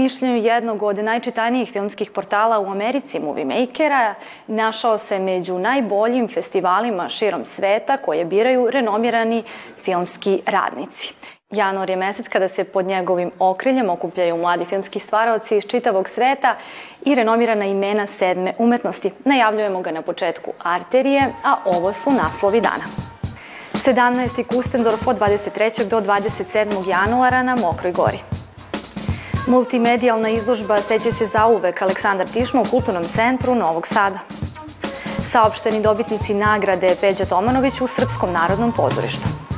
Mišljenju jednog od najčitanijih filmskih portala u Americi, Movie Makera, našao se među najboljim festivalima širom sveta koje biraju renomirani filmski radnici. Januar je mesec kada se pod njegovim okriljem okupljaju mladi filmski stvaraoci iz čitavog sveta i renomirana imena sedme umetnosti. Najavljujemo ga na početku Arterije, a ovo su naslovi dana. 17. Kustendorf od 23. do 27. januara na Mokroj gori. Multimedijalna izložba Seće se zauvek Aleksandar Tišma u Kulturnom centru Novog Sada. Saopšteni dobitnici nagrade Peđa Tomanović u Srpskom narodnom pozorištu.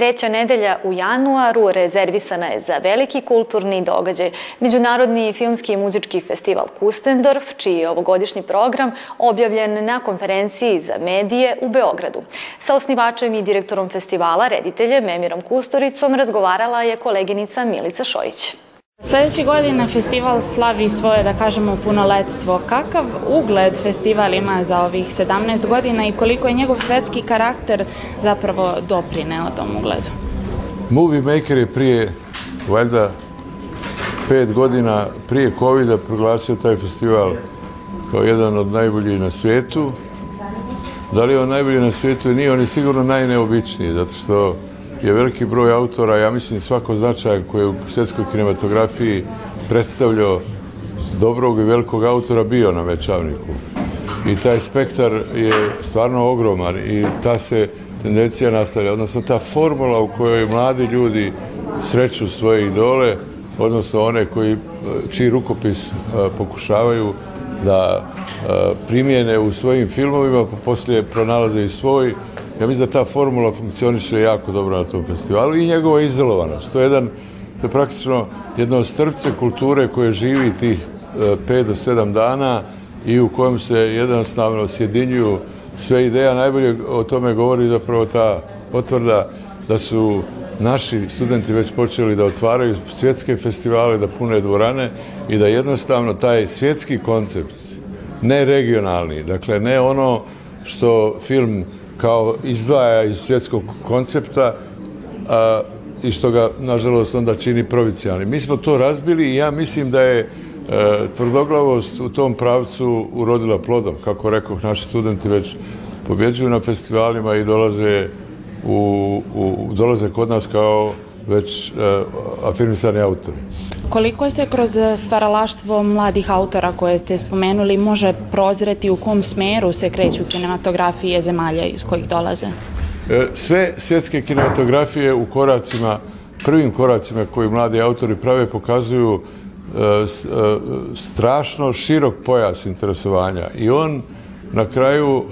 Treća nedelja u januaru rezervisana je za veliki kulturni događaj, Međunarodni filmski i muzički festival Kustendorf, čiji je ovogodišnji program objavljen na konferenciji za medije u Beogradu. Sa osnivačem i direktorom festivala, rediteljem Emirom Kustoricom, razgovarala je koleginica Milica Šojić. Sledeće godine festival slavi svoje, da kažemo, punoletstvo. Kakav ugled festival ima za ovih 17 godina i koliko je njegov svetski karakter zapravo doprineo tom ugledu? Movie Maker je prije, valjda, pet godina prije covid proglasio taj festival kao jedan od najboljih na svijetu. Da li je on najbolji na svijetu? Nije, on je sigurno najneobičniji, zato što je veliki broj autora, ja mislim svako značaj koji je u svjetskoj kinematografiji predstavljao dobrog i velikog autora bio na Večavniku. I taj spektar je stvarno ogroman i ta se tendencija nastavlja, odnosno ta formula u kojoj mladi ljudi sreću svoje idole, odnosno one koji, čiji rukopis e, pokušavaju da e, primijene u svojim filmovima, pa poslije pronalaze i svoj, Ja mislim da ta formula funkcioniše jako dobro na tom festivalu i njegova izolovanost. To je jedan, to je praktično jedno strce kulture koje živi tih 5 e, do 7 dana i u kojem se jednostavno sjedinjuju sve ideja. Najbolje o tome govori zapravo ta potvrda da su naši studenti već počeli da otvaraju svjetske festivale, da pune dvorane i da jednostavno taj svjetski koncept, ne regionalni, dakle ne ono što film kao izdvaja iz svjetskog koncepta a, i što ga, nažalost, onda čini provincijalni. Mi smo to razbili i ja mislim da je e, tvrdoglavost u tom pravcu urodila plodom. Kako rekao, naši studenti već pobjeđuju na festivalima i dolaze, u, u, dolaze kod nas kao već e, afirmisani autori. Koliko se kroz stvaralaštvo mladih autora koje ste spomenuli može prozreti u kom smeru se kreću kinematografije zemalja iz kojih dolaze? E, sve svjetske kinematografije u koracima, prvim koracima koji mladi autori prave pokazuju e, e, strašno širok pojas interesovanja i on na kraju,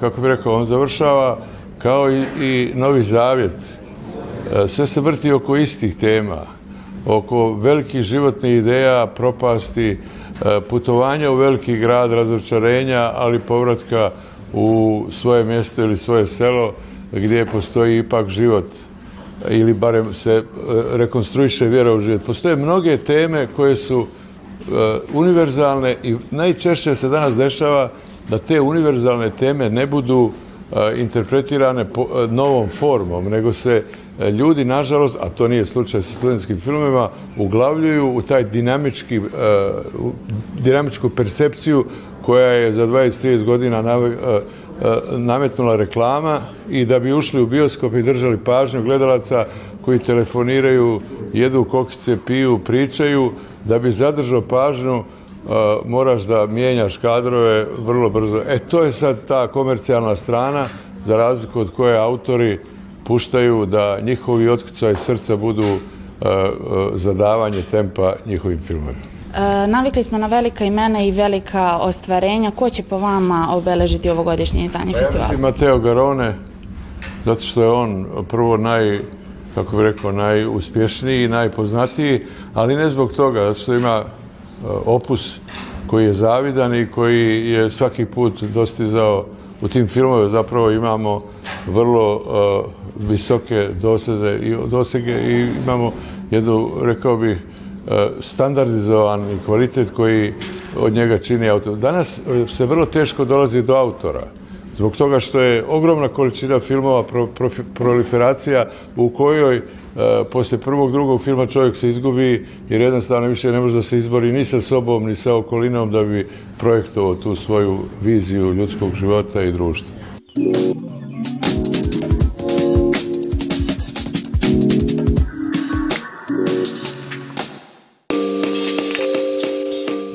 kako bih rekao, on završava kao i, i Novi Zavjet. Sve se vrti oko istih tema oko velikih životnih ideja, propasti, e, putovanja u veliki grad, razočarenja, ali povratka u svoje mjesto ili svoje selo gdje postoji ipak život ili barem se e, rekonstruiše vjera u život. Postoje mnoge teme koje su e, univerzalne i najčešće se danas dešava da te univerzalne teme ne budu interpretirane novom formom, nego se E, ljudi, nažalost, a to nije slučaj sa studentskim filmima, uglavljuju u taj dinamički, dinamičku percepciju koja je za 20-30 godina nametnula reklama i da bi ušli u bioskop i držali pažnju gledalaca koji telefoniraju, jedu kokice, piju, pričaju, da bi zadržao pažnju moraš da mijenjaš kadrove vrlo brzo. E, to je sad ta komercijalna strana, za razliku od koje autori puštaju da njihovi otkucaj srca budu uh, uh, zadavanje tempa njihovim filmovima. E, navikli smo na velika imena i velika ostvarenja. Ko će po vama obeležiti ovogodišnje izdanje festivala? Ja Mateo Garone, zato što je on prvo naj, kako bih rekao, najuspješniji i najpoznatiji, ali ne zbog toga, zato što ima opus koji je zavidan i koji je svaki put dostizao u tim filmovima zapravo imamo vrlo uh, visoke doseze i dosege i imamo jednu, rekao bih, uh, standardizovan kvalitet koji od njega čini autor. Danas se vrlo teško dolazi do autora, Zbog toga što je ogromna količina filmova, pro, pro, proliferacija u kojoj e, posle prvog, drugog filma čovjek se izgubi jer jednostavno više ne može da se izbori ni sa sobom, ni sa okolinom da bi projektovao tu svoju viziju ljudskog života i društva.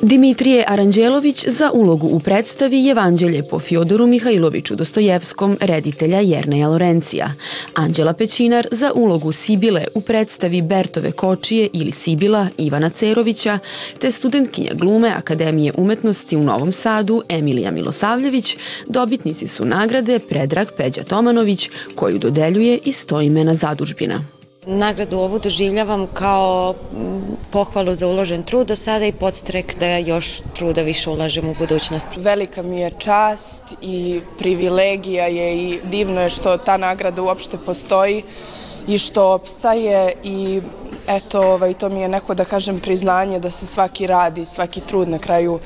Dimitrije Aranđelović za ulogu u predstavi Evanđelje po Fjodoru Mihajloviću Dostojevskom reditelja Jerneja Lorencija. Anđela Pećinar za ulogu Sibile u predstavi Bertove Kočije ili Sibila Ivana Cerovića, te studentkinja glume Akademije umetnosti u Novom Sadu Emilija Milosavljević, dobitnici su nagrade Predrag Peđa Tomanović, koju dodeljuje istoimena zadužbina. Nagradu ovu doživljavam kao pohvalu za uložen trud do sada i podstrek da još truda više ulažem u budućnosti. Velika mi je čast i privilegija je i divno je što ta nagrada uopšte postoji i što opstaje i eto, ovaj, to mi je neko da kažem priznanje da se svaki radi, svaki trud na kraju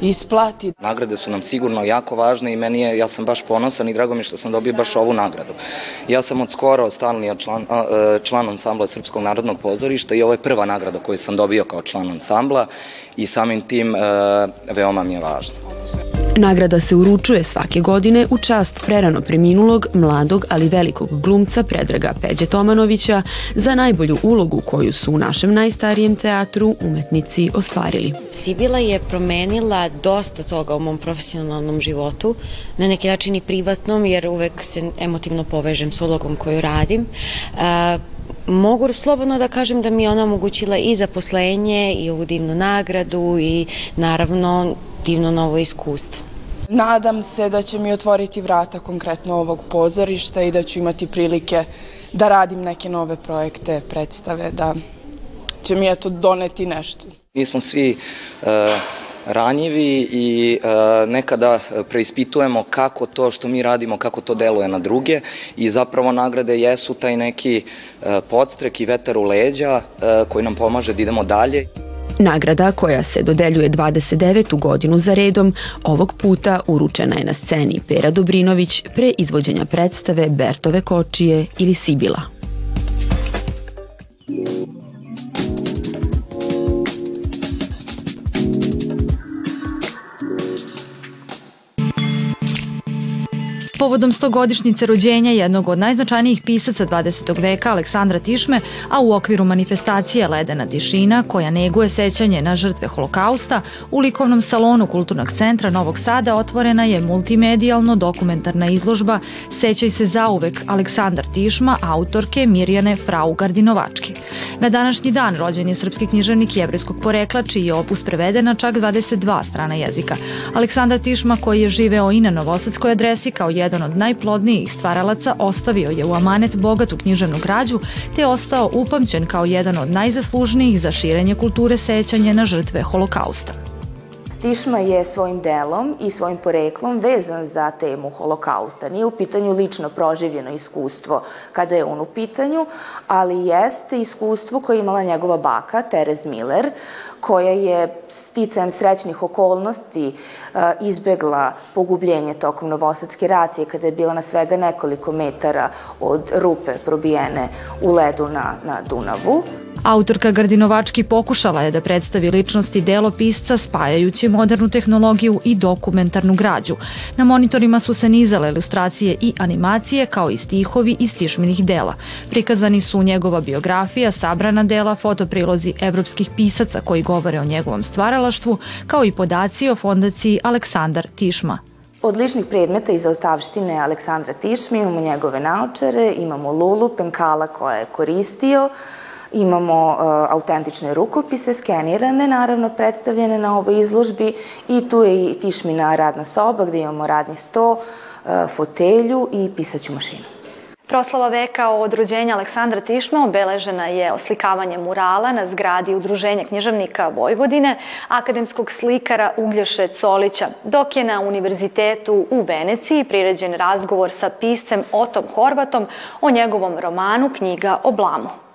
isplati. Nagrade su nam sigurno jako važne i meni je, ja sam baš ponosan i drago mi što sam dobio baš ovu nagradu. Ja sam od skoro stalni član, e, član ansambla Srpskog narodnog pozorišta i ovo je prva nagrada koju sam dobio kao član ansambla i samim tim e, veoma mi je važno. Nagrada se uručuje svake godine u čast prerano preminulog, mladog, ali velikog glumca Predraga Peđe Tomanovića za najbolju ulogu koju su u našem najstarijem teatru umetnici ostvarili. Sibila je promenila dosta toga u mom profesionalnom životu, na neki način i privatnom, jer uvek se emotivno povežem s ulogom koju radim. Uh, mogu slobodno da kažem da mi je ona omogućila i zaposlenje i ovu divnu nagradu i naravno divno novo iskustvo. Nadam se da će mi otvoriti vrata konkretno ovog pozorišta i da ću imati prilike da radim neke nove projekte, predstave, da će mi eto doneti nešto. Mi smo svi uh, ranjivi i uh, nekada preispitujemo kako to što mi radimo, kako to deluje na druge i zapravo nagrade jesu taj neki uh, podstrek i vetar u leđa uh, koji nam pomaže da idemo dalje. Nagrada koja se dodeljuje 29. godinu za redom, ovog puta uručena je na sceni Pera Dobrinović pre izvođenja predstave Bertove kočije ili Sibila. Povodom stogodišnjice rođenja jednog od najznačajnijih pisaca 20. veka Aleksandra Tišme, a u okviru manifestacije Ledena tišina, koja neguje sećanje na žrtve holokausta, u likovnom salonu Kulturnog centra Novog Sada otvorena je multimedijalno dokumentarna izložba Sećaj se zauvek Aleksandar Tišma, autorke Mirjane Frau Gardinovački. Na današnji dan rođen je srpski književnik jevreskog porekla, čiji je opus preveden na čak 22 strana jezika. Aleksandar Tišma, koji je živeo i na Novosadskoj adresi kao jedan od najplodnijih stvaralaca, ostavio je u amanet bogatu književnu građu, te ostao upamćen kao jedan od najzaslužnijih za širenje kulture sećanja na žrtve holokausta. Tišma je svojim delom i svojim poreklom vezan za temu holokausta. Nije u pitanju lično proživljeno iskustvo kada je on u pitanju, ali jeste iskustvo koje je imala njegova baka, Terez Miller, koja je sticajem srećnih okolnosti izbegla pogubljenje tokom Novosadske racije kada je bila na svega nekoliko metara od rupe probijene u ledu na, na Dunavu. Autorka Gardinovački pokušala je da predstavi ličnost i delo pisca spajajući modernu tehnologiju i dokumentarnu građu. Na monitorima su se nizale ilustracije i animacije kao i stihovi iz tišminih dela. Prikazani su njegova biografija, sabrana dela, fotoprilozi evropskih pisaca koji govore o njegovom stvaralaštvu, kao i podaci o fondaciji Aleksandar Tišma. Od ličnih predmeta iz ostavštine Aleksandra Tišma imamo njegove naočare, imamo lulu, penkala koja je koristio, Imamo uh, autentične rukopise, skenirane, naravno predstavljene na ovoj izložbi i tu je i Tišmina radna soba gde imamo radni sto, uh, fotelju i pisaću mašinu. Proslava veka od rođenja Aleksandra Tišma obeležena je oslikavanjem murala na zgradi Udruženja književnika Vojvodine, akademskog slikara Uglješe Colića, dok je na univerzitetu u Veneciji priređen razgovor sa piscem Otom Horvatom o njegovom romanu Knjiga o blamu.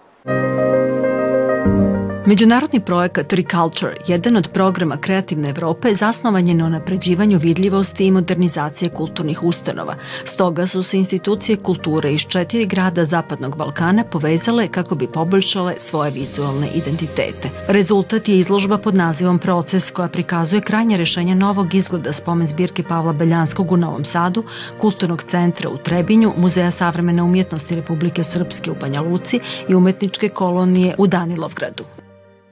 Međunarodni projekat Reculture, jedan od programa Kreativne Evrope, zasnovan je na napređivanju vidljivosti i modernizacije kulturnih ustanova. Stoga su se institucije kulture iz četiri grada Zapadnog Balkana povezale kako bi poboljšale svoje vizualne identitete. Rezultat je izložba pod nazivom Proces koja prikazuje krajnje rešenja novog izgleda spomen zbirke Pavla Beljanskog u Novom Sadu, Kulturnog centra u Trebinju, Muzeja savremene umjetnosti Republike Srpske u Banja Luci i umetničke kolonije u Danilovgradu.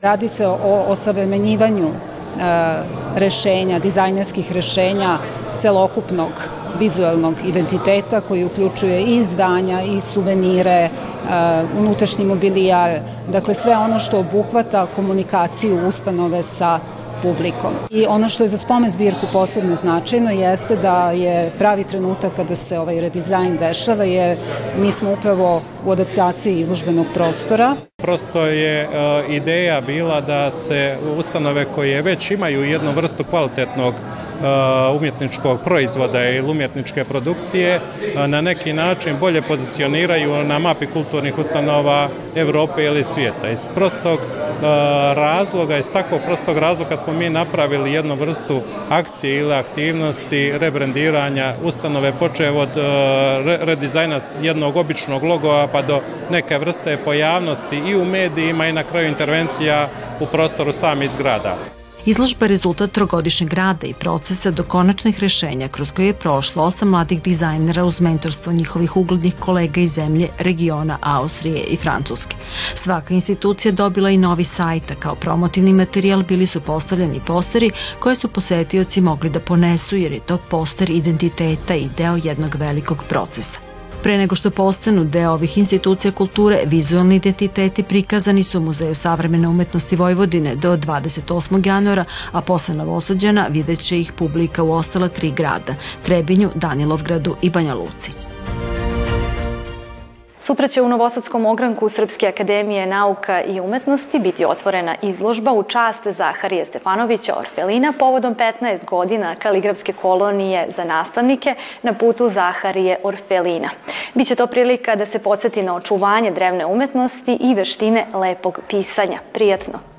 Radi se o osavremenjivanju e, rešenja, dizajnerskih rešenja celokupnog vizualnog identiteta koji uključuje i izdanja i suvenire, e, unutrašnji mobilijar, dakle sve ono što obuhvata komunikaciju ustanove sa publikom. I ono što je za spomen zbirku posebno značajno jeste da je pravi trenutak kada se ovaj redizajn dešava jer mi smo upravo u adaptaciji izložbenog prostora. Prosto je e, ideja bila da se ustanove koje već imaju jednu vrstu kvalitetnog e, umjetničkog proizvoda ili umjetničke produkcije e, na neki način bolje pozicioniraju na mapi kulturnih ustanova Evrope ili svijeta. Iz prostog razloga, iz takvog prostog razloga smo mi napravili jednu vrstu akcije ili aktivnosti rebrendiranja ustanove počev od redizajna jednog običnog logova pa do neke vrste pojavnosti i u medijima i na kraju intervencija u prostoru samih zgrada. Izložba je rezultat trogodišnjeg rada i procesa do konačnih rešenja kroz koje je prošlo osam mladih dizajnera uz mentorstvo njihovih uglednih kolega iz zemlje, regiona Austrije i Francuske. Svaka institucija dobila i novi sajt, a kao promotivni materijal bili su postavljeni posteri koje su posetioci mogli da ponesu jer je to poster identiteta i deo jednog velikog procesa. Pre nego što postanu deo ovih institucija kulture, vizualni identiteti prikazani su u Muzeju savremene umetnosti Vojvodine do 28. januara, a posle Novosađana videće ih publika u ostala tri grada, Trebinju, Danilovgradu i Banja Luci. Sutra će u Novosadskom ogranku Srpske akademije nauka i umetnosti biti otvorena izložba u čast Zaharije Stefanovića Orfelina povodom 15 godina kaligrafske kolonije za nastavnike na putu Zaharije Orfelina. Biće to prilika da se podsjeti na očuvanje drevne umetnosti i veštine lepog pisanja. Prijatno!